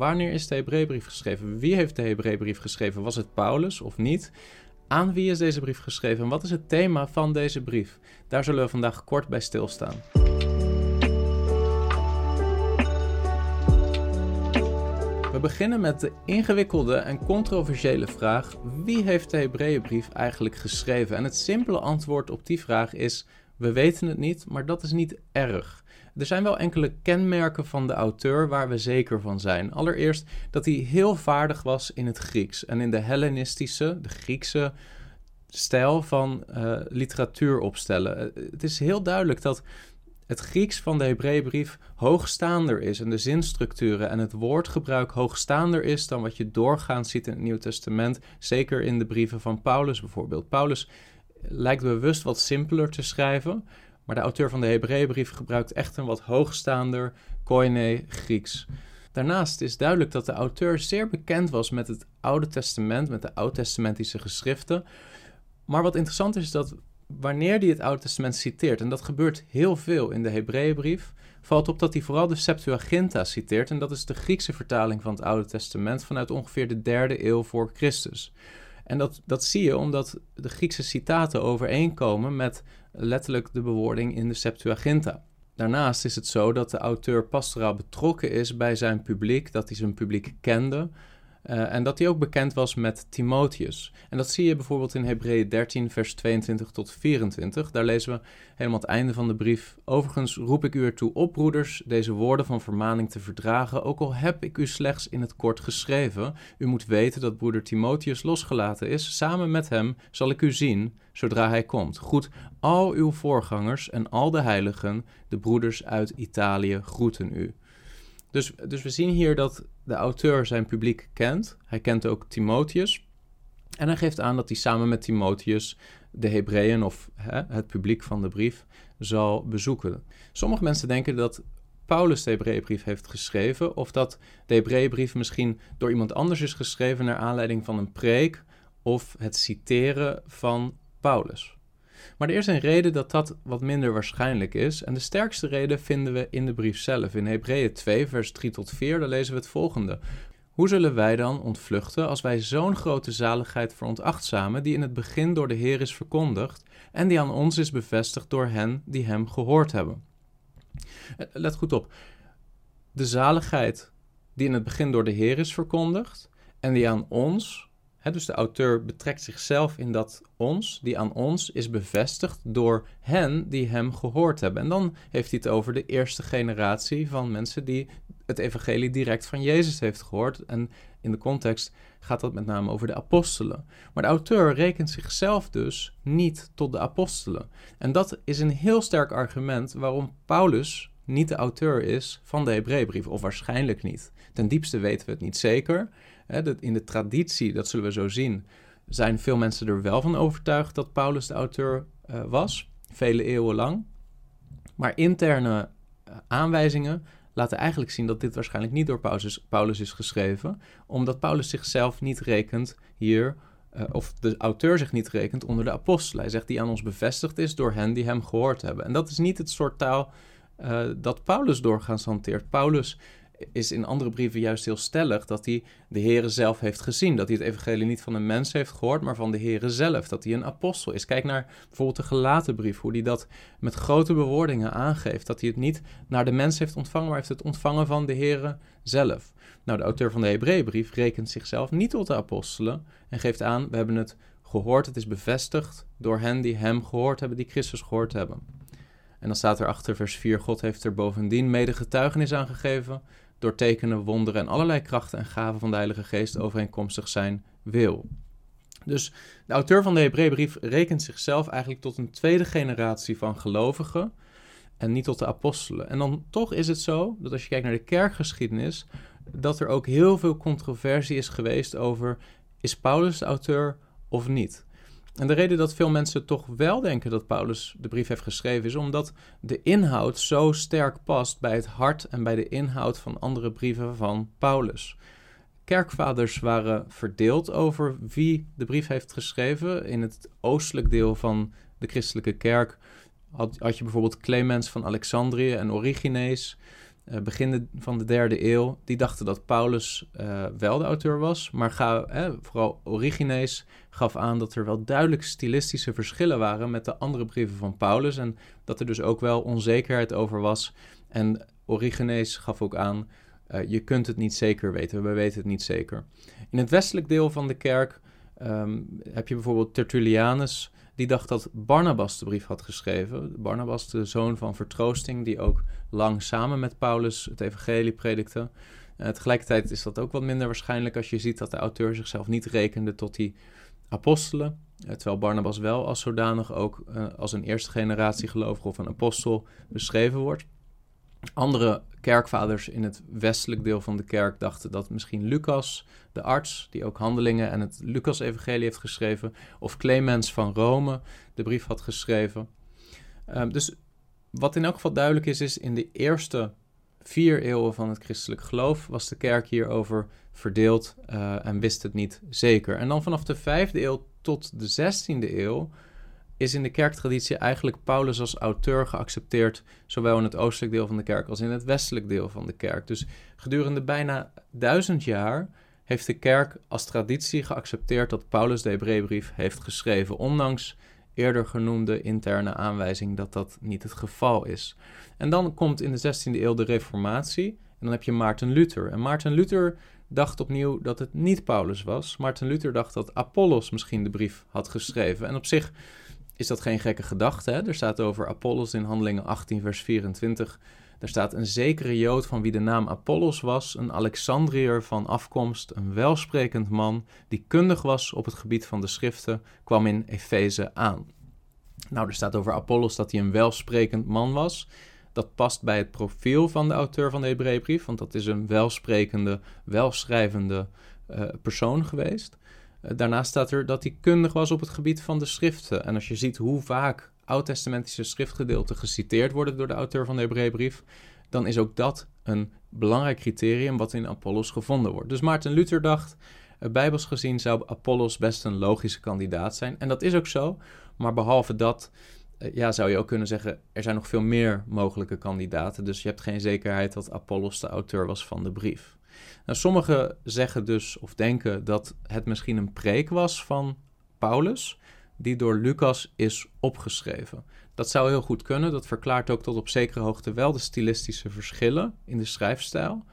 Wanneer is de Hebreeënbrief geschreven? Wie heeft de Hebreeënbrief geschreven? Was het Paulus of niet? Aan wie is deze brief geschreven en wat is het thema van deze brief? Daar zullen we vandaag kort bij stilstaan. We beginnen met de ingewikkelde en controversiële vraag: wie heeft de Hebreeënbrief eigenlijk geschreven? En het simpele antwoord op die vraag is: we weten het niet, maar dat is niet erg. Er zijn wel enkele kenmerken van de auteur waar we zeker van zijn. Allereerst dat hij heel vaardig was in het Grieks en in de Hellenistische, de Griekse stijl van uh, literatuur opstellen. Eh, het is heel duidelijk dat het Grieks van de Hebreeënbrief hoogstaander is en de zinstructuren en het woordgebruik hoogstaander is dan wat je doorgaans ziet in het Nieuw Testament, zeker in de brieven van Paulus bijvoorbeeld. Paulus lijkt bewust wat simpeler te schrijven, maar de auteur van de Hebreeënbrief gebruikt echt een wat hoogstaander Koine Grieks. Daarnaast is duidelijk dat de auteur zeer bekend was met het Oude Testament, met de oud-testamentische geschriften. Maar wat interessant is, is dat wanneer hij het Oude Testament citeert, en dat gebeurt heel veel in de Hebreeënbrief, valt op dat hij vooral de Septuaginta citeert. En dat is de Griekse vertaling van het Oude Testament vanuit ongeveer de derde eeuw voor Christus. En dat, dat zie je omdat de Griekse citaten overeenkomen met letterlijk de bewoording in de Septuaginta. Daarnaast is het zo dat de auteur pastoraal betrokken is bij zijn publiek, dat hij zijn publiek kende uh, en dat hij ook bekend was met Timotheus. En dat zie je bijvoorbeeld in Hebreeën 13, vers 22 tot 24. Daar lezen we helemaal het einde van de brief. Overigens roep ik u ertoe op, broeders, deze woorden van vermaning te verdragen, ook al heb ik u slechts in het kort geschreven. U moet weten dat broeder Timotheus losgelaten is. Samen met hem zal ik u zien, zodra hij komt. Goed, al uw voorgangers en al de heiligen, de broeders uit Italië, groeten u. Dus, dus we zien hier dat de auteur zijn publiek kent. Hij kent ook Timotheus. En hij geeft aan dat hij samen met Timotheus de Hebreeën of hè, het publiek van de brief zal bezoeken. Sommige mensen denken dat Paulus de Hebreeënbrief heeft geschreven, of dat de Hebreeënbrief misschien door iemand anders is geschreven naar aanleiding van een preek of het citeren van Paulus. Maar er is een reden dat dat wat minder waarschijnlijk is. En de sterkste reden vinden we in de brief zelf. In Hebreeën 2, vers 3 tot 4, daar lezen we het volgende. Hoe zullen wij dan ontvluchten als wij zo'n grote zaligheid veronachtzamen, die in het begin door de Heer is verkondigd en die aan ons is bevestigd door hen die hem gehoord hebben? Eh, let goed op. De zaligheid die in het begin door de Heer is verkondigd en die aan ons, dus de auteur betrekt zichzelf in dat ons, die aan ons is bevestigd door hen die hem gehoord hebben. En dan heeft hij het over de eerste generatie van mensen die het evangelie direct van Jezus heeft gehoord. En in de context gaat dat met name over de apostelen. Maar de auteur rekent zichzelf dus niet tot de apostelen. En dat is een heel sterk argument waarom Paulus niet de auteur is van de Hebreeënbrief, of waarschijnlijk niet. Ten diepste weten we het niet zeker. In de traditie, dat zullen we zo zien, zijn veel mensen er wel van overtuigd dat Paulus de auteur uh, was, vele eeuwen lang. Maar interne uh, aanwijzingen laten eigenlijk zien dat dit waarschijnlijk niet door Paulus, Paulus is geschreven, omdat Paulus zichzelf niet rekent hier, uh, of de auteur zich niet rekent onder de apostelen. Hij zegt die aan ons bevestigd is door hen die hem gehoord hebben. En dat is niet het soort taal dat Paulus doorgaans hanteert. Paulus is in andere brieven juist heel stellig dat hij de Heere zelf heeft gezien. Dat hij het evangelie niet van een mens heeft gehoord, maar van de Heere zelf. Dat hij een apostel is. Kijk naar bijvoorbeeld de gelaten brief, hoe hij dat met grote bewoordingen aangeeft. Dat hij het niet naar de mens heeft ontvangen, maar heeft het ontvangen van de Heere zelf. Nou, de auteur van de Hebreeënbrief rekent zichzelf niet tot de apostelen en geeft aan, we hebben het gehoord, het is bevestigd door hen die hem gehoord hebben, die Christus gehoord hebben. En dan staat er achter vers 4: God heeft er bovendien mede getuigenis aan gegeven door tekenen, wonderen en allerlei krachten en gaven van de Heilige Geest overeenkomstig zijn wil. Dus de auteur van de Hebreeënbrief rekent zichzelf eigenlijk tot een tweede generatie van gelovigen en niet tot de apostelen. En dan toch is het zo dat als je kijkt naar de kerkgeschiedenis, dat er ook heel veel controversie is geweest over is Paulus de auteur of niet. En de reden dat veel mensen toch wel denken dat Paulus de brief heeft geschreven, is omdat de inhoud zo sterk past bij het hart en bij de inhoud van andere brieven van Paulus. Kerkvaders waren verdeeld over wie de brief heeft geschreven. In het oostelijk deel van de christelijke kerk had, je bijvoorbeeld Clemens van Alexandrië en Origenes. Uh, begin van de derde eeuw, die dachten dat Paulus uh, wel de auteur was. Maar vooral Origenes gaf aan dat er wel duidelijk stilistische verschillen waren met de andere brieven van Paulus. En dat er dus ook wel onzekerheid over was. En Origenes gaf ook aan, uh, je kunt het niet zeker weten, we weten het niet zeker. In het westelijk deel van de kerk um, heb je bijvoorbeeld Tertullianus, die dacht dat Barnabas de brief had geschreven. Barnabas, de zoon van vertroosting, die ook lang samen met Paulus het evangelie predikte. Uh, tegelijkertijd is dat ook wat minder waarschijnlijk als je ziet dat de auteur zichzelf niet rekende tot die apostelen. Uh, terwijl Barnabas wel als zodanig ook uh, als een eerste generatie gelovige of een apostel beschreven wordt. Andere kerkvaders in het westelijk deel van de kerk dachten dat misschien Lucas, de arts, die ook handelingen en het Lucas-evangelie heeft geschreven, of Clemens van Rome de brief had geschreven. Um, dus wat in elk geval duidelijk is, is in de eerste vier eeuwen van het christelijk geloof was de kerk hierover verdeeld uh, en wist het niet zeker. En dan vanaf de vijfde eeuw tot de zestiende eeuw is in de kerktraditie eigenlijk Paulus als auteur geaccepteerd, zowel in het oostelijk deel van de kerk als in het westelijk deel van de kerk. Dus gedurende bijna duizend jaar heeft de kerk als traditie geaccepteerd dat Paulus de Hebreeënbrief heeft geschreven, ondanks eerder genoemde interne aanwijzing dat dat niet het geval is. En dan komt in de 16e eeuw de Reformatie en dan heb je Maarten Luther. En Maarten Luther dacht opnieuw dat het niet Paulus was. Maarten Luther dacht dat Apollos misschien de brief had geschreven. En op zich is dat geen gekke gedachte. Hè? Er staat over Apollos in Handelingen 18, vers 24. Er staat een zekere Jood van wie de naam Apollos was, een Alexandriër van afkomst, een welsprekend man, die kundig was op het gebied van de schriften, kwam in Efeze aan. Nou, er staat over Apollos dat hij een welsprekend man was. Dat past bij het profiel van de auteur van de Hebreeënbrief, want dat is een welsprekende, welschrijvende uh, persoon geweest. Uh, daarnaast staat er dat hij kundig was op het gebied van de schriften. En als je ziet hoe vaak oud-testamentische schriftgedeelten geciteerd worden door de auteur van de Hebreeënbrief, dan is ook dat een belangrijk criterium wat in Apollos gevonden wordt. Dus Maarten Luther dacht, uh, bijbels gezien zou Apollos best een logische kandidaat zijn. En dat is ook zo, maar behalve dat eh, ja, zou je ook kunnen zeggen, er zijn nog veel meer mogelijke kandidaten. Dus je hebt geen zekerheid dat Apollos de auteur was van de brief. Nou, sommigen zeggen dus of denken dat het misschien een preek was van Paulus, die door Lucas is opgeschreven. Dat zou heel goed kunnen. Dat verklaart ook tot op zekere hoogte wel de stilistische verschillen in de schrijfstijl.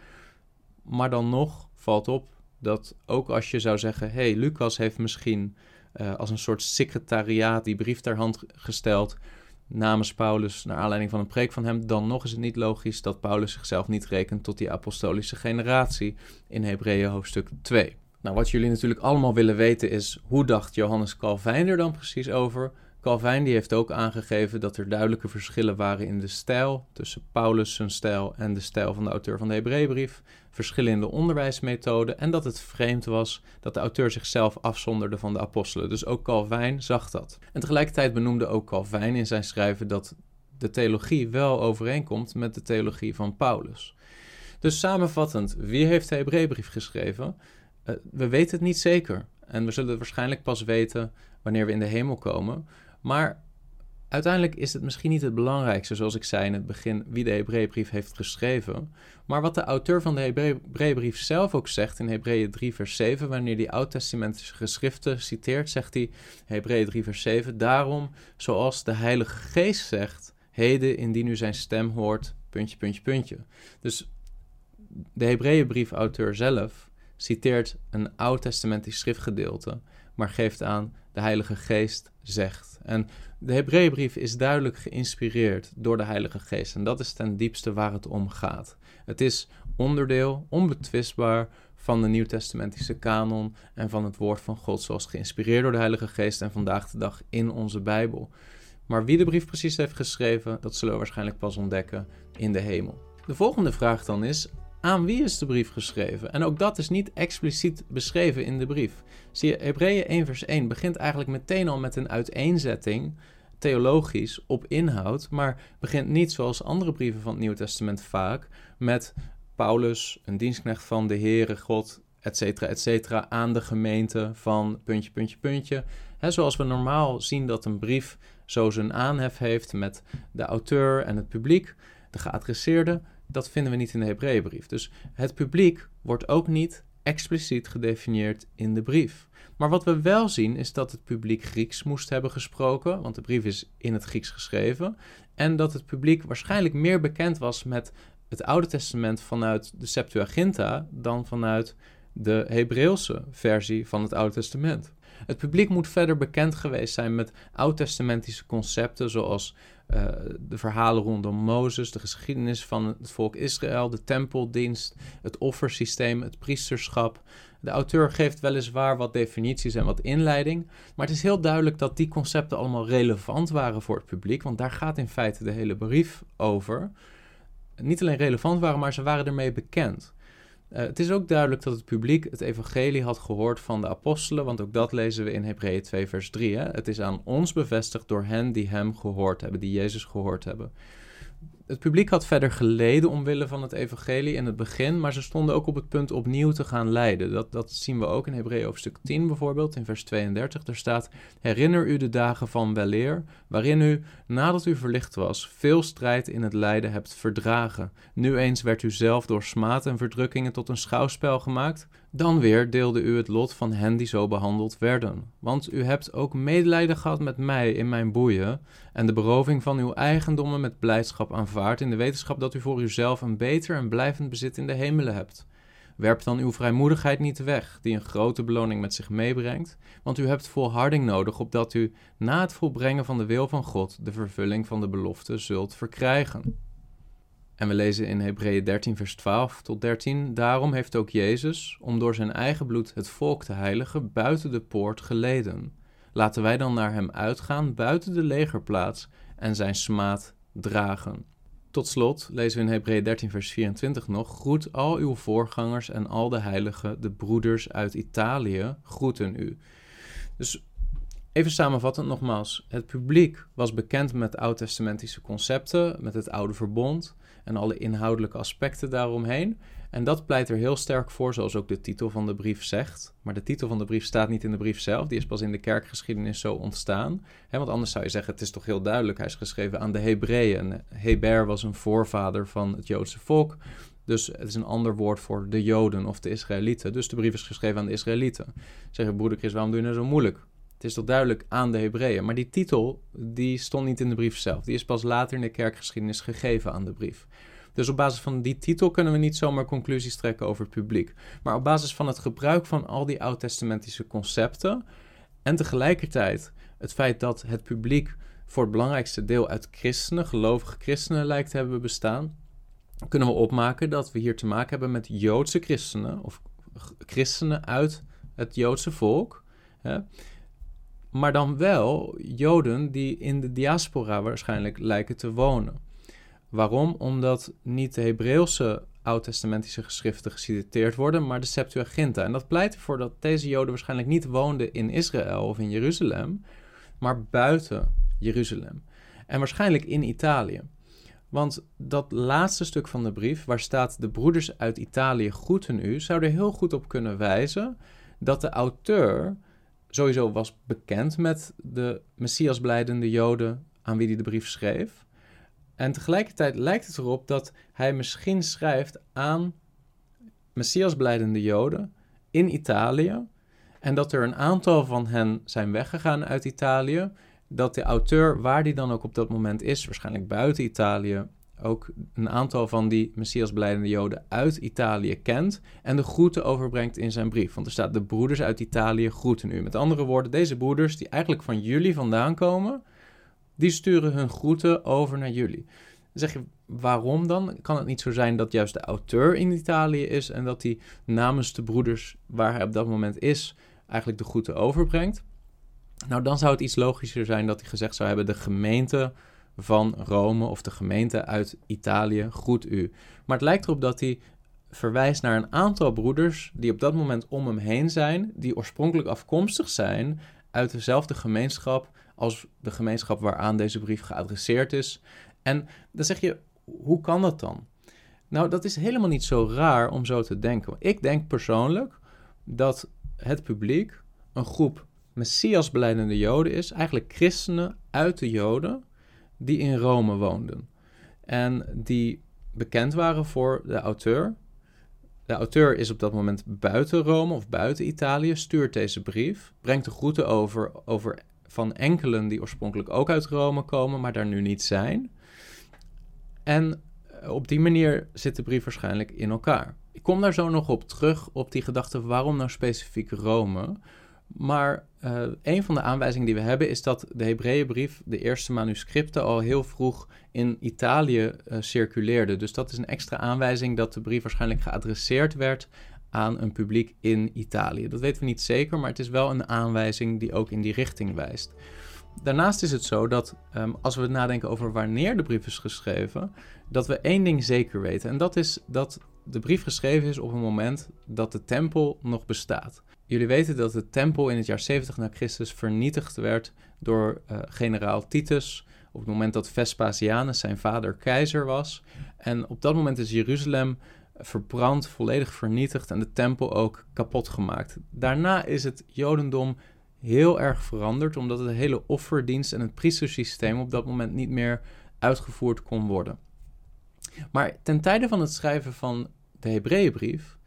Maar dan nog valt op dat ook als je zou zeggen: hey, Lucas heeft misschien uh, als een soort secretariaat die brief ter hand gesteld namens Paulus naar aanleiding van een preek van hem, dan nog is het niet logisch dat Paulus zichzelf niet rekent tot die apostolische generatie in Hebreeën hoofdstuk 2. Nou, wat jullie natuurlijk allemaal willen weten is hoe dacht Johannes Calvijn er dan precies over? Calvijn die heeft ook aangegeven dat er duidelijke verschillen waren in de stijl tussen Paulus zijn stijl en de stijl van de auteur van de Hebreeënbrief, verschillen in de onderwijsmethode en dat het vreemd was dat de auteur zichzelf afzonderde van de apostelen. Dus ook Calvijn zag dat. En tegelijkertijd benoemde ook Calvijn in zijn schrijven dat de theologie wel overeenkomt met de theologie van Paulus. Dus samenvattend, wie heeft de Hebreeënbrief geschreven? Uh, we weten het niet zeker. En we zullen het waarschijnlijk pas weten wanneer we in de hemel komen. Maar uiteindelijk is het misschien niet het belangrijkste, zoals ik zei in het begin, wie de Hebreeënbrief heeft geschreven. Maar wat de auteur van de Hebreeënbrief zelf ook zegt in Hebreeën 3, vers 7, wanneer hij oud-testamentische geschriften citeert, zegt hij, Hebreeën 3, vers 7, daarom, zoals de Heilige Geest zegt, heden indien u zijn stem hoort, puntje, puntje, puntje. Dus de Hebreeënbrief-auteur zelf citeert een oud-testamentisch schriftgedeelte, maar geeft aan de Heilige Geest zegt. En de Hebreeënbrief is duidelijk geïnspireerd door de Heilige Geest. En dat is ten diepste waar het om gaat. Het is onderdeel, onbetwistbaar, van de Nieuwtestamentische kanon en van het woord van God, zoals geïnspireerd door de Heilige Geest en vandaag de dag in onze Bijbel. Maar wie de brief precies heeft geschreven, dat zullen we waarschijnlijk pas ontdekken in de hemel. De volgende vraag dan is: aan wie is de brief geschreven? En ook dat is niet expliciet beschreven in de brief. Zie je, Hebreeën 1 vers 1 begint eigenlijk meteen al met een uiteenzetting, theologisch, op inhoud, maar begint niet zoals andere brieven van het Nieuwe Testament vaak, met Paulus, een dienstknecht van de Heere God, et cetera, et cetera, aan de gemeente van puntje, puntje, puntje. He, zoals we normaal zien dat een brief zo zijn aanhef heeft met de auteur en het publiek, de geadresseerde, dat vinden we niet in de Hebreeënbrief. Dus het publiek wordt ook niet expliciet gedefinieerd in de brief. Maar wat we wel zien is dat het publiek Grieks moest hebben gesproken, want de brief is in het Grieks geschreven. En dat het publiek waarschijnlijk meer bekend was met het Oude Testament vanuit de Septuaginta dan vanuit de Hebreeuwse versie van het Oude Testament. Het publiek moet verder bekend geweest zijn met oud-testamentische concepten zoals uh, de verhalen rondom Mozes, de geschiedenis van het volk Israël, de tempeldienst, het offersysteem, het priesterschap. De auteur geeft weliswaar wat definities en wat inleiding, maar het is heel duidelijk dat die concepten allemaal relevant waren voor het publiek, want daar gaat in feite de hele brief over. Niet alleen relevant waren, maar ze waren ermee bekend. Uh, het is ook duidelijk dat het publiek het evangelie had gehoord van de apostelen, want ook dat lezen we in Hebreeën 2 vers 3. Hè? Het is aan ons bevestigd door hen die hem gehoord hebben, die Jezus gehoord hebben het publiek had verder geleden omwille van het evangelie in het begin, maar ze stonden ook op het punt opnieuw te gaan lijden. Dat, dat zien we ook in Hebreeën hoofdstuk 10 bijvoorbeeld, in vers 32. Daar staat, herinner u de dagen van weleer, waarin u, nadat u verlicht was, veel strijd in het lijden hebt verdragen. Nu eens werd u zelf door smaad en verdrukkingen tot een schouwspel gemaakt, dan weer deelde u het lot van hen die zo behandeld werden. Want u hebt ook medelijden gehad met mij in mijn boeien en de beroving van uw eigendommen met blijdschap aanvaard in de wetenschap dat u voor uzelf een beter en blijvend bezit in de hemelen hebt. Werp dan uw vrijmoedigheid niet weg, die een grote beloning met zich meebrengt, want u hebt volharding nodig, opdat u na het volbrengen van de wil van God de vervulling van de belofte zult verkrijgen. En we lezen in Hebreeën 13, vers 12 tot 13: Daarom heeft ook Jezus, om door zijn eigen bloed het volk te heiligen, buiten de poort geleden. Laten wij dan naar hem uitgaan buiten de legerplaats en zijn smaad dragen. Tot slot lezen we in Hebreeën 13, vers 24 nog: Groet al uw voorgangers en al de heiligen, de broeders uit Italië, groeten u. Dus Even samenvattend nogmaals. Het publiek was bekend met oud-testamentische concepten, met het oude verbond en alle inhoudelijke aspecten daaromheen. En dat pleit er heel sterk voor, zoals ook de titel van de brief zegt. Maar de titel van de brief staat niet in de brief zelf, die is pas in de kerkgeschiedenis zo ontstaan. want anders zou je zeggen, het is toch heel duidelijk, hij is geschreven aan de Hebreeën. Heber was een voorvader van het Joodse volk. Dus het is een ander woord voor de Joden of de Israëlieten. Dus de brief is geschreven aan de Israëlieten. Zeggen broeder Chris, waarom doe je nou zo moeilijk? Het is toch duidelijk aan de Hebreeën. Maar die titel, die stond niet in de brief zelf. Die is pas later in de kerkgeschiedenis gegeven aan de brief. Dus op basis van die titel kunnen we niet zomaar conclusies trekken over het publiek. Maar op basis van het gebruik van al die oud-testamentische concepten en tegelijkertijd het feit dat het publiek voor het belangrijkste deel uit christenen, gelovige christenen lijkt te hebben bestaan, kunnen we opmaken dat we hier te maken hebben met Joodse christenen of christenen uit het Joodse volk. Hè, maar dan wel Joden die in de diaspora waarschijnlijk lijken te wonen. Waarom? Omdat niet de Hebreeuwse oud-testamentische geschriften geciteerd worden, maar de Septuaginta. En dat pleit ervoor dat deze Joden waarschijnlijk niet woonden in Israël of in Jeruzalem, maar buiten Jeruzalem. En waarschijnlijk in Italië. Want dat laatste stuk van de brief, waar staat de broeders uit Italië groeten u, zou er heel goed op kunnen wijzen dat de auteur sowieso was bekend met de Messiasblijdende Joden aan wie hij de brief schreef. En tegelijkertijd lijkt het erop dat hij misschien schrijft aan Messiasblijdende Joden in Italië. En dat er een aantal van hen zijn weggegaan uit Italië. Dat de auteur, waar die dan ook op dat moment is, waarschijnlijk buiten Italië, ook een aantal van die Messiasblijdende Joden uit Italië kent en de groeten overbrengt in zijn brief. Want er staat: De broeders uit Italië groeten u. Met andere woorden, deze broeders die eigenlijk van jullie vandaan komen, die sturen hun groeten over naar jullie. Zeg je, waarom dan? Kan het niet zo zijn dat juist de auteur in Italië is en dat hij namens de broeders waar hij op dat moment is, eigenlijk de groeten overbrengt? Nou, dan zou het iets logischer zijn dat hij gezegd zou hebben: de gemeente van Rome of de gemeente uit Italië groet u. Maar het lijkt erop dat hij verwijst naar een aantal broeders die op dat moment om hem heen zijn, die oorspronkelijk afkomstig zijn uit dezelfde gemeenschap als de gemeenschap waaraan deze brief geadresseerd is. En dan zeg je, hoe kan dat dan? Nou, dat is helemaal niet zo raar om zo te denken. Ik denk persoonlijk dat het publiek een groep Messias beleidende Joden is, eigenlijk christenen uit de Joden, die in Rome woonden. En die bekend waren voor de auteur. De auteur is op dat moment buiten Rome of buiten Italië, stuurt deze brief, brengt de groeten over, over van enkelen die oorspronkelijk ook uit Rome komen, maar daar nu niet zijn. En eh, op die manier zit de brief waarschijnlijk in elkaar. Ik kom daar zo nog op terug, op die gedachte waarom nou specifiek Rome. Maar uh, een van de aanwijzingen die we hebben is dat de Hebreeënbrief, de eerste manuscripten, al heel vroeg in Italië uh, circuleerde. Dus dat is een extra aanwijzing dat de brief waarschijnlijk geadresseerd werd aan een publiek in Italië. Dat weten we niet zeker, maar het is wel een aanwijzing die ook in die richting wijst. Daarnaast is het zo dat um, als we nadenken over wanneer de brief is geschreven, dat we één ding zeker weten. En dat is dat de brief geschreven is op een moment dat de tempel nog bestaat. Jullie weten dat de tempel in het jaar 70 na Christus vernietigd werd door uh, generaal Titus. Op het moment dat Vespasianus zijn vader keizer was. En op dat moment is Jeruzalem verbrand, volledig vernietigd en de tempel ook kapot gemaakt. Daarna is het Jodendom heel erg veranderd, omdat het hele offerdienst en het priestersysteem op dat moment niet meer uitgevoerd kon worden. Maar ten tijde van het schrijven van de Hebreeënbrief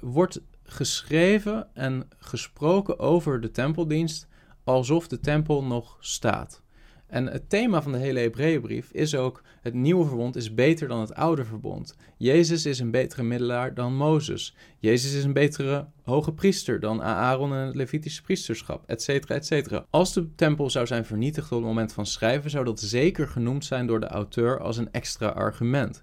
wordt geschreven en gesproken over de tempeldienst alsof de tempel nog staat. En het thema van de hele Hebreeënbrief is ook: het nieuwe verbond is beter dan het oude verbond. Jezus is een betere middelaar dan Mozes. Jezus is een betere hoge priester dan Aaron en het Levitische priesterschap, etc. etc. Als de tempel zou zijn vernietigd op het moment van schrijven, zou dat zeker genoemd zijn door de auteur als een extra argument.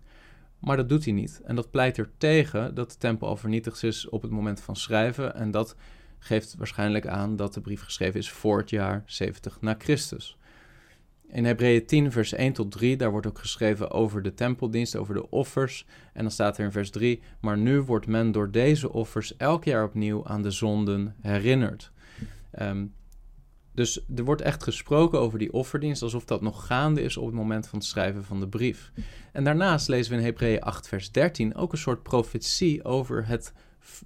Maar dat doet hij niet. En dat pleit er tegen dat de tempel al vernietigd is op het moment van schrijven. En dat geeft waarschijnlijk aan dat de brief geschreven is voor het jaar 70 na Christus. In Hebreeën 10, vers 1 tot 3, daar wordt ook geschreven over de tempeldienst, over de offers. En dan staat er in vers 3: Maar nu wordt men door deze offers elk jaar opnieuw aan de zonden herinnerd. Um, dus er wordt echt gesproken over die offerdienst alsof dat nog gaande is op het moment van het schrijven van de brief. En daarnaast lezen we in Hebreeën 8, vers 13 ook een soort profetie over het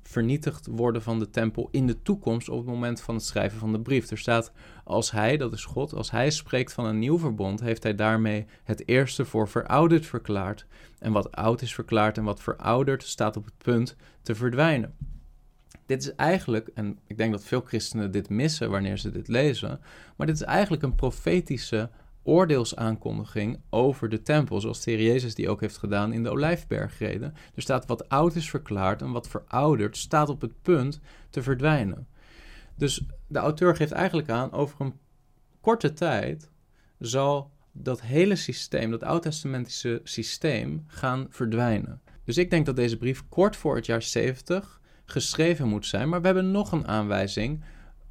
vernietigd worden van de tempel in de toekomst op het moment van het schrijven van de brief. Er staat, als hij, dat is God, als hij spreekt van een nieuw verbond, heeft hij daarmee het eerste voor verouderd verklaard. En wat oud is verklaard en wat verouderd staat op het punt te verdwijnen. Dit is eigenlijk, en ik denk dat veel christenen dit missen wanneer ze dit lezen, maar dit is eigenlijk een profetische oordeelsaankondiging over de tempel, zoals de Jezus die ook heeft gedaan in de Olijfbergreden. Er staat wat oud is verklaard en wat verouderd staat op het punt te verdwijnen. Dus de auteur geeft eigenlijk aan, over een korte tijd zal dat hele systeem, dat oud-testamentische systeem, gaan verdwijnen. Dus ik denk dat deze brief kort voor het jaar 70 geschreven moet zijn. Maar we hebben nog een aanwijzing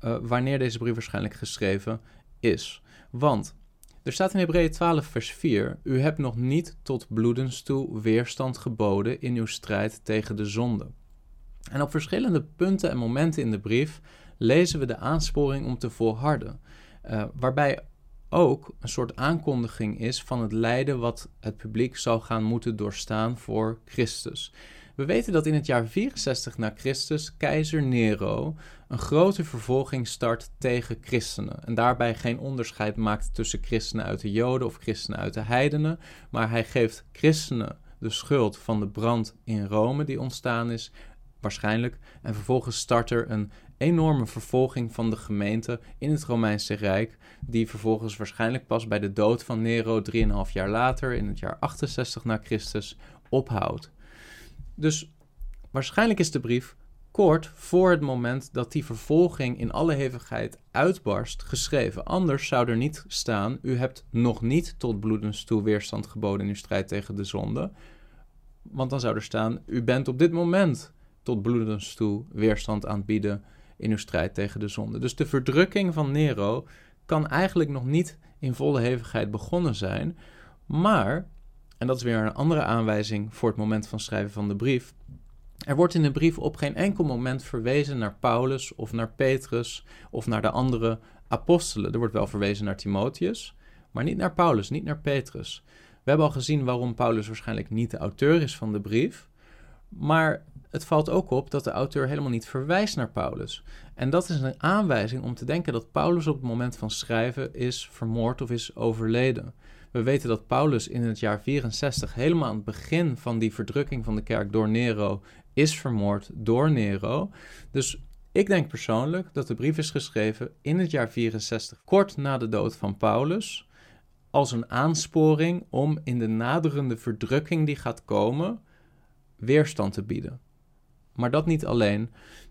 uh, wanneer deze brief waarschijnlijk geschreven is. Want er staat in Hebreeën 12, vers 4: U hebt nog niet tot bloedens toe weerstand geboden in uw strijd tegen de zonde. En op verschillende punten en momenten in de brief lezen we de aansporing om te volharden. Uh, waarbij ook een soort aankondiging is van het lijden wat het publiek zal gaan moeten doorstaan voor Christus. We weten dat in het jaar 64 na Christus keizer Nero een grote vervolging start tegen christenen. En daarbij geen onderscheid maakt tussen christenen uit de Joden of christenen uit de heidenen. Maar hij geeft christenen de schuld van de brand in Rome die ontstaan is, waarschijnlijk. En vervolgens start er een enorme vervolging van de gemeente in het Romeinse Rijk, die vervolgens waarschijnlijk pas bij de dood van Nero 3,5 jaar later, in het jaar 68 na Christus, ophoudt. Dus waarschijnlijk is de brief kort voor het moment dat die vervolging in alle hevigheid uitbarst geschreven. Anders zou er niet staan: U hebt nog niet tot bloedens toe weerstand geboden in uw strijd tegen de zonde. Want dan zou er staan: U bent op dit moment tot bloedens toe weerstand aan het bieden in uw strijd tegen de zonde. Dus de verdrukking van Nero kan eigenlijk nog niet in volle hevigheid begonnen zijn. Maar en dat is weer een andere aanwijzing voor het moment van schrijven van de brief. Er wordt in de brief op geen enkel moment verwezen naar Paulus of naar Petrus of naar de andere apostelen. Er wordt wel verwezen naar Timotheus, maar niet naar Paulus, niet naar Petrus. We hebben al gezien waarom Paulus waarschijnlijk niet de auteur is van de brief. Maar het valt ook op dat de auteur helemaal niet verwijst naar Paulus. En dat is een aanwijzing om te denken dat Paulus op het moment van schrijven is vermoord of is overleden. We weten dat Paulus in het jaar 64, helemaal aan het begin van die verdrukking van de kerk door Nero, is vermoord door Nero. Dus ik denk persoonlijk dat de brief is geschreven in het jaar 64, kort na de dood van Paulus, als een aansporing om in de naderende verdrukking die gaat komen, weerstand te bieden. Maar dat niet alleen.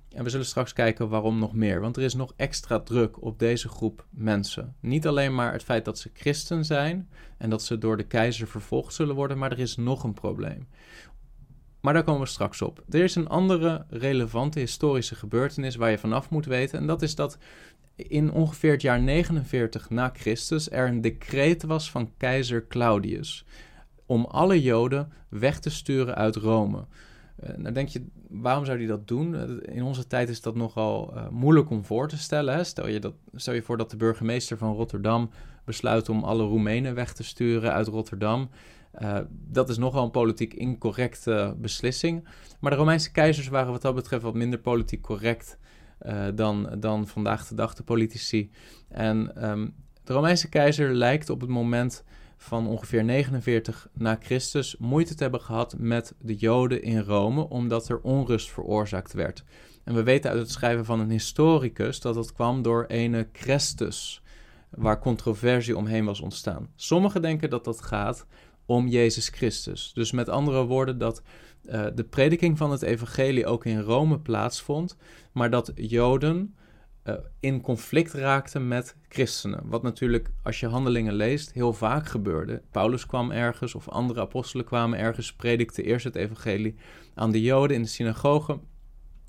En we zullen straks kijken waarom nog meer. Want er is nog extra druk op deze groep mensen. Niet alleen maar het feit dat ze christen zijn en dat ze door de keizer vervolgd zullen worden, maar er is nog een probleem. Maar daar komen we straks op. Er is een andere relevante historische gebeurtenis waar je vanaf moet weten. En dat is dat in ongeveer het jaar 49 na Christus er een decreet was van keizer Claudius om alle Joden weg te sturen uit Rome. Uh, nou denk je, waarom zou hij dat doen? Eh, in onze tijd is dat nogal uh, moeilijk om voor te stellen. Hè? Stel, je dat, stel je voor dat de burgemeester van Rotterdam besluit om alle Roemenen weg te sturen uit Rotterdam. Uh, dat is nogal een politiek incorrecte beslissing. Maar de Romeinse keizers waren wat dat betreft wat minder politiek correct uh, dan, dan vandaag de dag de politici. En um, de Romeinse keizer lijkt op het moment van ongeveer 49 na Christus moeite te hebben gehad met de Joden in Rome, omdat er onrust veroorzaakt werd. En we weten uit het schrijven van een historicus dat dat kwam door ene Crestus, waar controversie omheen was ontstaan. Sommigen denken dat dat gaat om Jezus Christus. Dus met andere woorden, dat uh, de prediking van het evangelie ook in Rome plaatsvond, maar dat Joden uh, in conflict raakten met christenen. Wat natuurlijk, als je handelingen leest, heel vaak gebeurde. Paulus kwam ergens of andere apostelen kwamen ergens, predikte eerst het evangelie aan de Joden in de synagoge.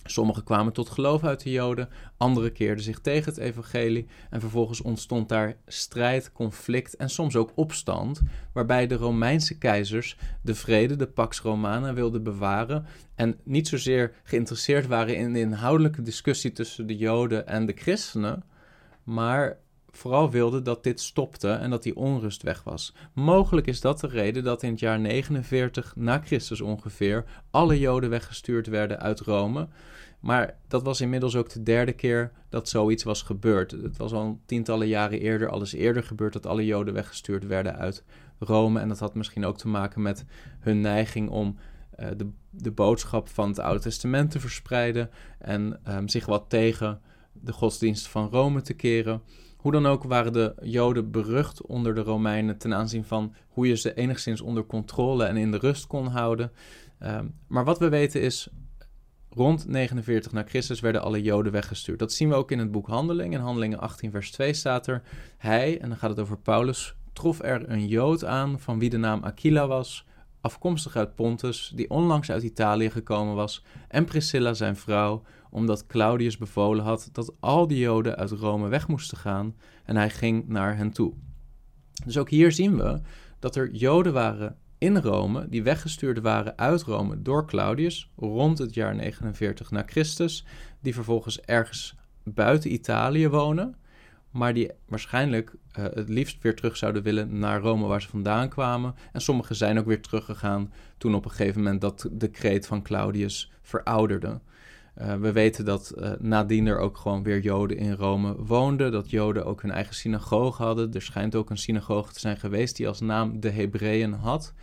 Sommigen kwamen tot geloof uit de Joden, anderen keerden zich tegen het evangelie en vervolgens ontstond daar strijd, conflict en soms ook opstand, waarbij de Romeinse keizers de vrede, de Pax Romana, wilden bewaren en niet zozeer geïnteresseerd waren in de inhoudelijke discussie tussen de Joden en de christenen, maar vooral wilden dat dit stopte en dat die onrust weg was. Mogelijk is dat de reden dat in het jaar 49 na Christus ongeveer alle Joden weggestuurd werden uit Rome. Maar dat was inmiddels ook de derde keer dat zoiets was gebeurd. Het was al tientallen jaren eerder, alles eerder gebeurd dat alle Joden weggestuurd werden uit Rome. En dat had misschien ook te maken met hun neiging om uh, de, de boodschap van het Oude Testament te verspreiden en um, zich wat tegen de godsdienst van Rome te keren. Hoe dan ook waren de Joden berucht onder de Romeinen ten aanzien van hoe je ze enigszins onder controle en in de rust kon houden. Um, maar wat we weten is, rond 49 na Christus werden alle Joden weggestuurd. Dat zien we ook in het boek Handelingen. In Handelingen 18 vers 2 staat er, hij, en dan gaat het over Paulus, trof er een Jood aan van wie de naam Aquila was, afkomstig uit Pontus, die onlangs uit Italië gekomen was, en Priscilla zijn vrouw, omdat Claudius bevolen had dat al die Joden uit Rome weg moesten gaan en hij ging naar hen toe. Dus ook hier zien we dat er Joden waren in Rome die weggestuurd waren uit Rome door Claudius rond het jaar 49 na Christus, die vervolgens ergens buiten Italië wonen, maar die waarschijnlijk uh, het liefst weer terug zouden willen naar Rome waar ze vandaan kwamen. En sommigen zijn ook weer teruggegaan toen op een gegeven moment dat decreet van Claudius verouderde. Uh, we weten dat uh, nadien er ook gewoon weer Joden in Rome woonden, dat Joden ook hun eigen synagoge hadden. Er schijnt ook een synagoge te zijn geweest die als naam de Hebreeën had.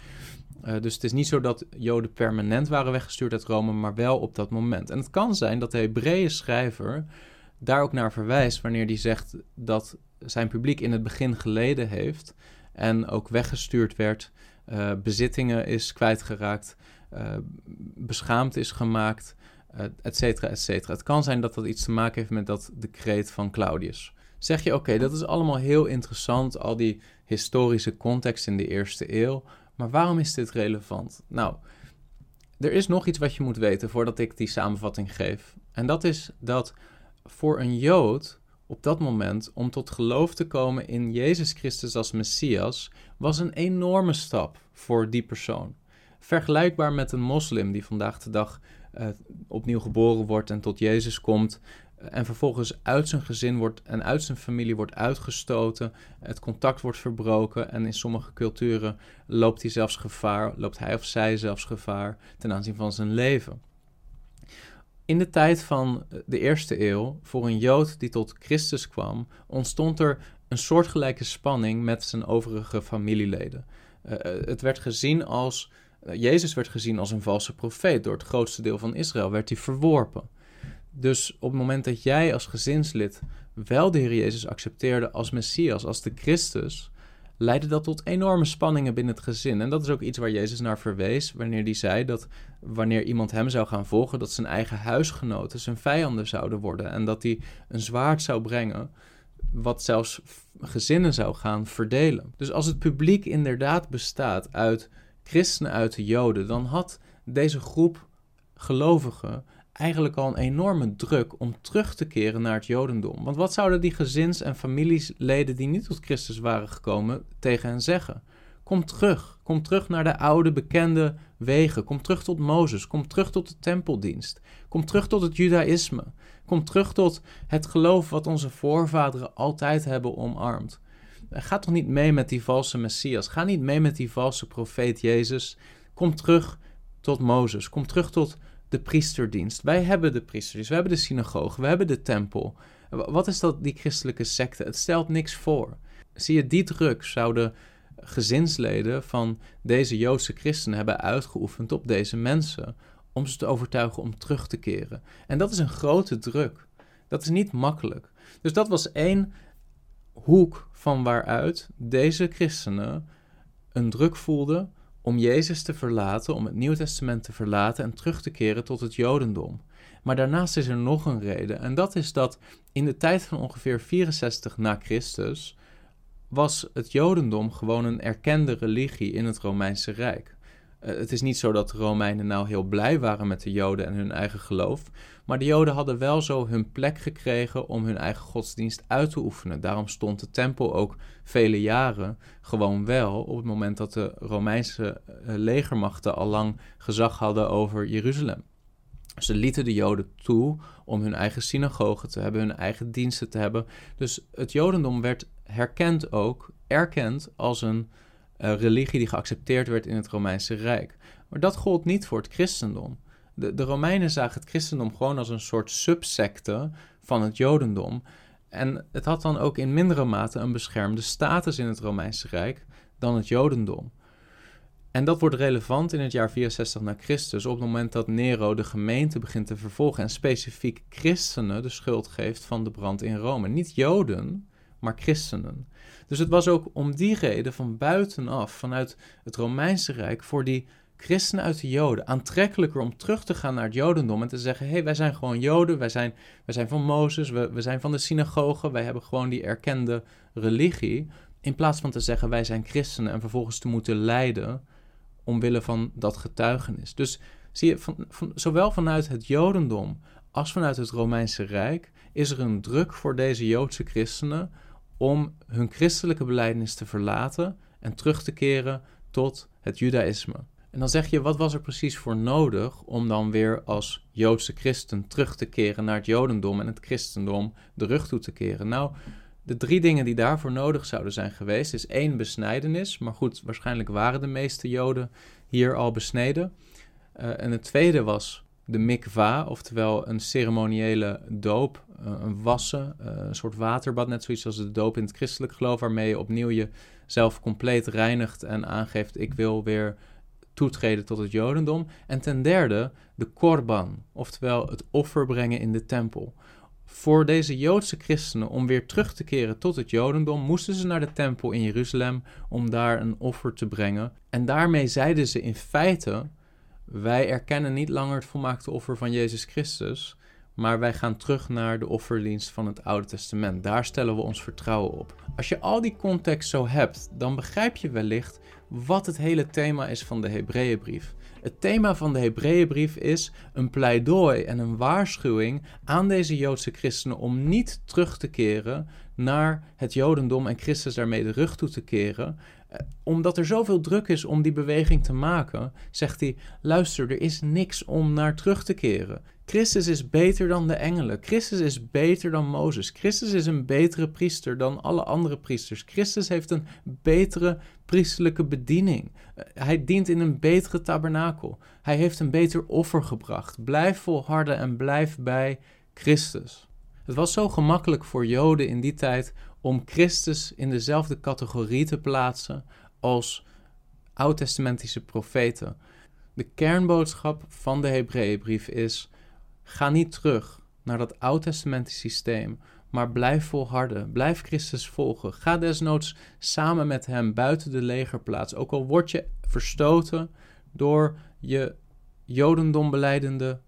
Uh, dus het is niet zo dat Joden permanent waren weggestuurd uit Rome, maar wel op dat moment. En het kan zijn dat de Hebreeën schrijver daar ook naar verwijst wanneer hij zegt dat zijn publiek in het begin geleden heeft en ook weggestuurd werd, bezittingen is kwijtgeraakt, beschaamd is gemaakt cetera, et cetera. Het kan zijn dat dat iets te maken heeft met dat decreet van Claudius. Zeg je, oké, dat is allemaal heel interessant, al die historische context in de eerste eeuw, maar waarom is dit relevant? Nou, er is nog iets wat je moet weten voordat ik die samenvatting geef. En dat is dat voor een Jood op dat moment om tot geloof te komen in Jezus Christus als Messias was een enorme stap voor die persoon. Vergelijkbaar met een moslim die vandaag de dag uh, opnieuw geboren wordt en tot Jezus komt. Eh, en vervolgens uit zijn gezin wordt en uit zijn familie wordt uitgestoten. Het contact wordt verbroken. En in sommige culturen loopt hij zelfs gevaar, loopt hij of zij zelfs gevaar ten aanzien van zijn leven. In de tijd van de eerste eeuw, voor een Jood die tot Christus kwam, ontstond er een soortgelijke spanning met zijn overige familieleden. Uh, het werd gezien als, Jezus werd gezien als een valse profeet. Door het grootste deel van Israël werd hij verworpen. Dus op het moment dat jij als gezinslid wel de Heer Jezus accepteerde als Messias, als de Christus, leidde dat tot enorme spanningen binnen het gezin. En dat is ook iets waar Jezus naar verwees wanneer hij zei dat wanneer iemand hem zou gaan volgen, dat zijn eigen huisgenoten zijn vijanden zouden worden en dat hij een zwaard zou brengen wat zelfs gezinnen zou gaan verdelen. Dus als het publiek inderdaad bestaat uit christenen uit de Joden, dan had deze groep gelovigen eigenlijk al een enorme druk om terug te keren naar het Jodendom. Want wat zouden die gezins- en familieleden die niet tot Christus waren gekomen tegen hen zeggen? Kom terug. Kom terug naar de oude bekende wegen. Kom terug tot Mozes. Kom terug tot de tempeldienst. Kom terug tot het Judaïsme. Kom terug tot het geloof wat onze voorvaderen altijd hebben omarmd. Ga toch niet mee met die valse Messias. Ga niet mee met die valse profeet Jezus. Kom terug tot Mozes. Kom terug tot de priesterdienst. Wij hebben de priesterdienst, we hebben de synagoge, we hebben de tempel. Wat is dat, die christelijke secte? Het stelt niks voor. Zie je, die druk zouden gezinsleden van deze Joodse christenen hebben uitgeoefend op deze mensen om ze te overtuigen om terug te keren. En dat is een grote druk. Dat is niet makkelijk. Dus dat was één hoek van waaruit deze christenen een druk voelden om Jezus te verlaten, om het Nieuwe Testament te verlaten en terug te keren tot het Jodendom. Maar daarnaast is er nog een reden, en dat is dat in de tijd van ongeveer 64 na Christus was het Jodendom gewoon een erkende religie in het Romeinse Rijk. Eh, het is niet zo dat de Romeinen nou heel blij waren met de Joden en hun eigen geloof, maar de Joden hadden wel zo hun plek gekregen om hun eigen godsdienst uit te oefenen. Daarom stond de tempel ook vele jaren gewoon wel op het moment dat de Romeinse eh, legermachten al lang gezag hadden over Jeruzalem. Ze lieten de Joden toe om hun eigen synagogen te hebben, hun eigen diensten te hebben. Dus het Jodendom werd herkend ook, erkend als een uh, religie die geaccepteerd werd in het Romeinse Rijk. Maar dat gold niet voor het christendom. De, de Romeinen zagen het christendom gewoon als een soort subsecte van het Jodendom. En het had dan ook in mindere mate een beschermde status in het Romeinse Rijk dan het Jodendom. En dat wordt relevant in het jaar 64 na Christus, op het moment dat Nero de gemeente begint te vervolgen en specifiek christenen de schuld geeft van de brand in Rome. Niet Joden, maar christenen. Dus het was ook om die reden van buitenaf, vanuit het Romeinse Rijk, voor die christenen uit de Joden aantrekkelijker om terug te gaan naar het Jodendom en te zeggen: hé, hey, wij zijn gewoon Joden, wij zijn, wij zijn van Mozes, we, we zijn van de synagogen, wij hebben gewoon die erkende religie. In plaats van te zeggen: wij zijn christenen en vervolgens te moeten lijden omwille van dat getuigenis. Dus zie je, van, van, zowel vanuit het Jodendom als vanuit het Romeinse Rijk is er een druk voor deze Joodse christenen om hun christelijke belijdenis te verlaten en terug te keren tot het Judaïsme. En dan zeg je, wat was er precies voor nodig om dan weer als Joodse christen terug te keren naar het Jodendom en het christendom de rug toe te keren? Nou, de drie dingen die daarvoor nodig zouden zijn geweest, is één besnijdenis. Maar goed, waarschijnlijk waren de meeste Joden hier al besneden. Uh, en het tweede was de mikva, oftewel een ceremoniële doop, uh, een wassen, uh, een soort waterbad, net zoiets als de doop in het christelijk geloof, waarmee je opnieuw jezelf compleet reinigt en aangeeft: ik wil weer toetreden tot het Jodendom. En ten derde de korban, oftewel het offer brengen in de tempel. Voor deze Joodse christenen om weer terug te keren tot het Jodendom, moesten ze naar de tempel in Jeruzalem om daar een offer te brengen. En daarmee zeiden ze in feite: Wij erkennen niet langer het volmaakte offer van Jezus Christus, maar wij gaan terug naar de offerdienst van het Oude Testament. Daar stellen we ons vertrouwen op. Als je al die context zo hebt, dan begrijp je wellicht wat het hele thema is van de Hebreeënbrief. Het thema van de Hebreeënbrief is een pleidooi en een waarschuwing aan deze Joodse christenen om niet terug te keren naar het Jodendom en Christus daarmee de rug toe te keren. Omdat er zoveel druk is om die beweging te maken, zegt hij: luister, er is niks om naar terug te keren. Christus is beter dan de engelen. Christus is beter dan Mozes. Christus is een betere priester dan alle andere priesters. Christus heeft een betere priesterlijke bediening. Eh, hij dient in een betere tabernakel. Hij heeft een beter offer gebracht. Blijf volharden en blijf bij Christus. Het was zo gemakkelijk voor Joden in die tijd om Christus in dezelfde categorie te plaatsen als oud-testamentische profeten. De kernboodschap van de Hebreeënbrief is: ga niet terug naar dat oud-testamentische systeem, maar blijf volharden. Blijf Christus volgen. Ga desnoods samen met hem buiten de legerplaats. Ook al word je verstoten door je Jodendom beleidende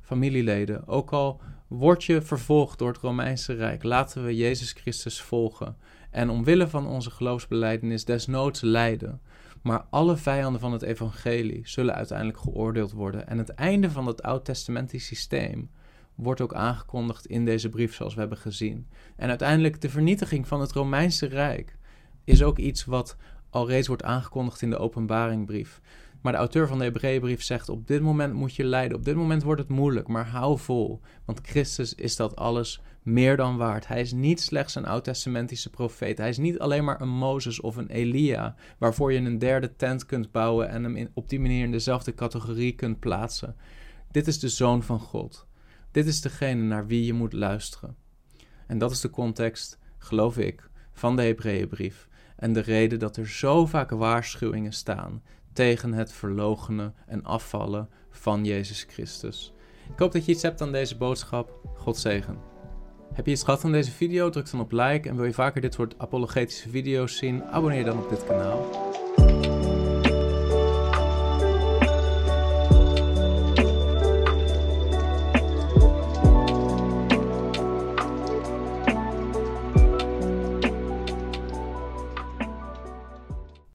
familieleden. Ook al word je vervolgd door het Romeinse Rijk. Laten we Jezus Christus volgen. En omwille van onze geloofsbeleidenis desnoods lijden. Maar alle vijanden van het evangelie zullen uiteindelijk geoordeeld worden. En het einde van het oud-testamentisch systeem wordt ook aangekondigd in deze brief, zoals we hebben gezien. En uiteindelijk de vernietiging van het Romeinse Rijk is ook iets wat al reeds wordt aangekondigd in de openbaringbrief. Maar de auteur van de Hebreeënbrief zegt: Op dit moment moet je lijden. Op dit moment wordt het moeilijk, maar hou vol. Want Christus is dat alles meer dan waard. Hij is niet slechts een oud-testamentische profeet. Hij is niet alleen maar een Mozes of een Elia, waarvoor je een derde tent kunt bouwen en hem op die manier in dezelfde categorie kunt plaatsen. Dit is de zoon van God. Dit is degene naar wie je moet luisteren. En dat is de context, geloof ik, van de Hebreeënbrief. En de reden dat er zo vaak waarschuwingen staan tegen het verlogenen en afvallen van Jezus Christus. Ik hoop dat je iets hebt aan deze boodschap. God zegen. Heb je iets gehad aan deze video? Druk dan op like en wil je vaker dit soort apologetische video's zien? Abonneer dan op dit kanaal.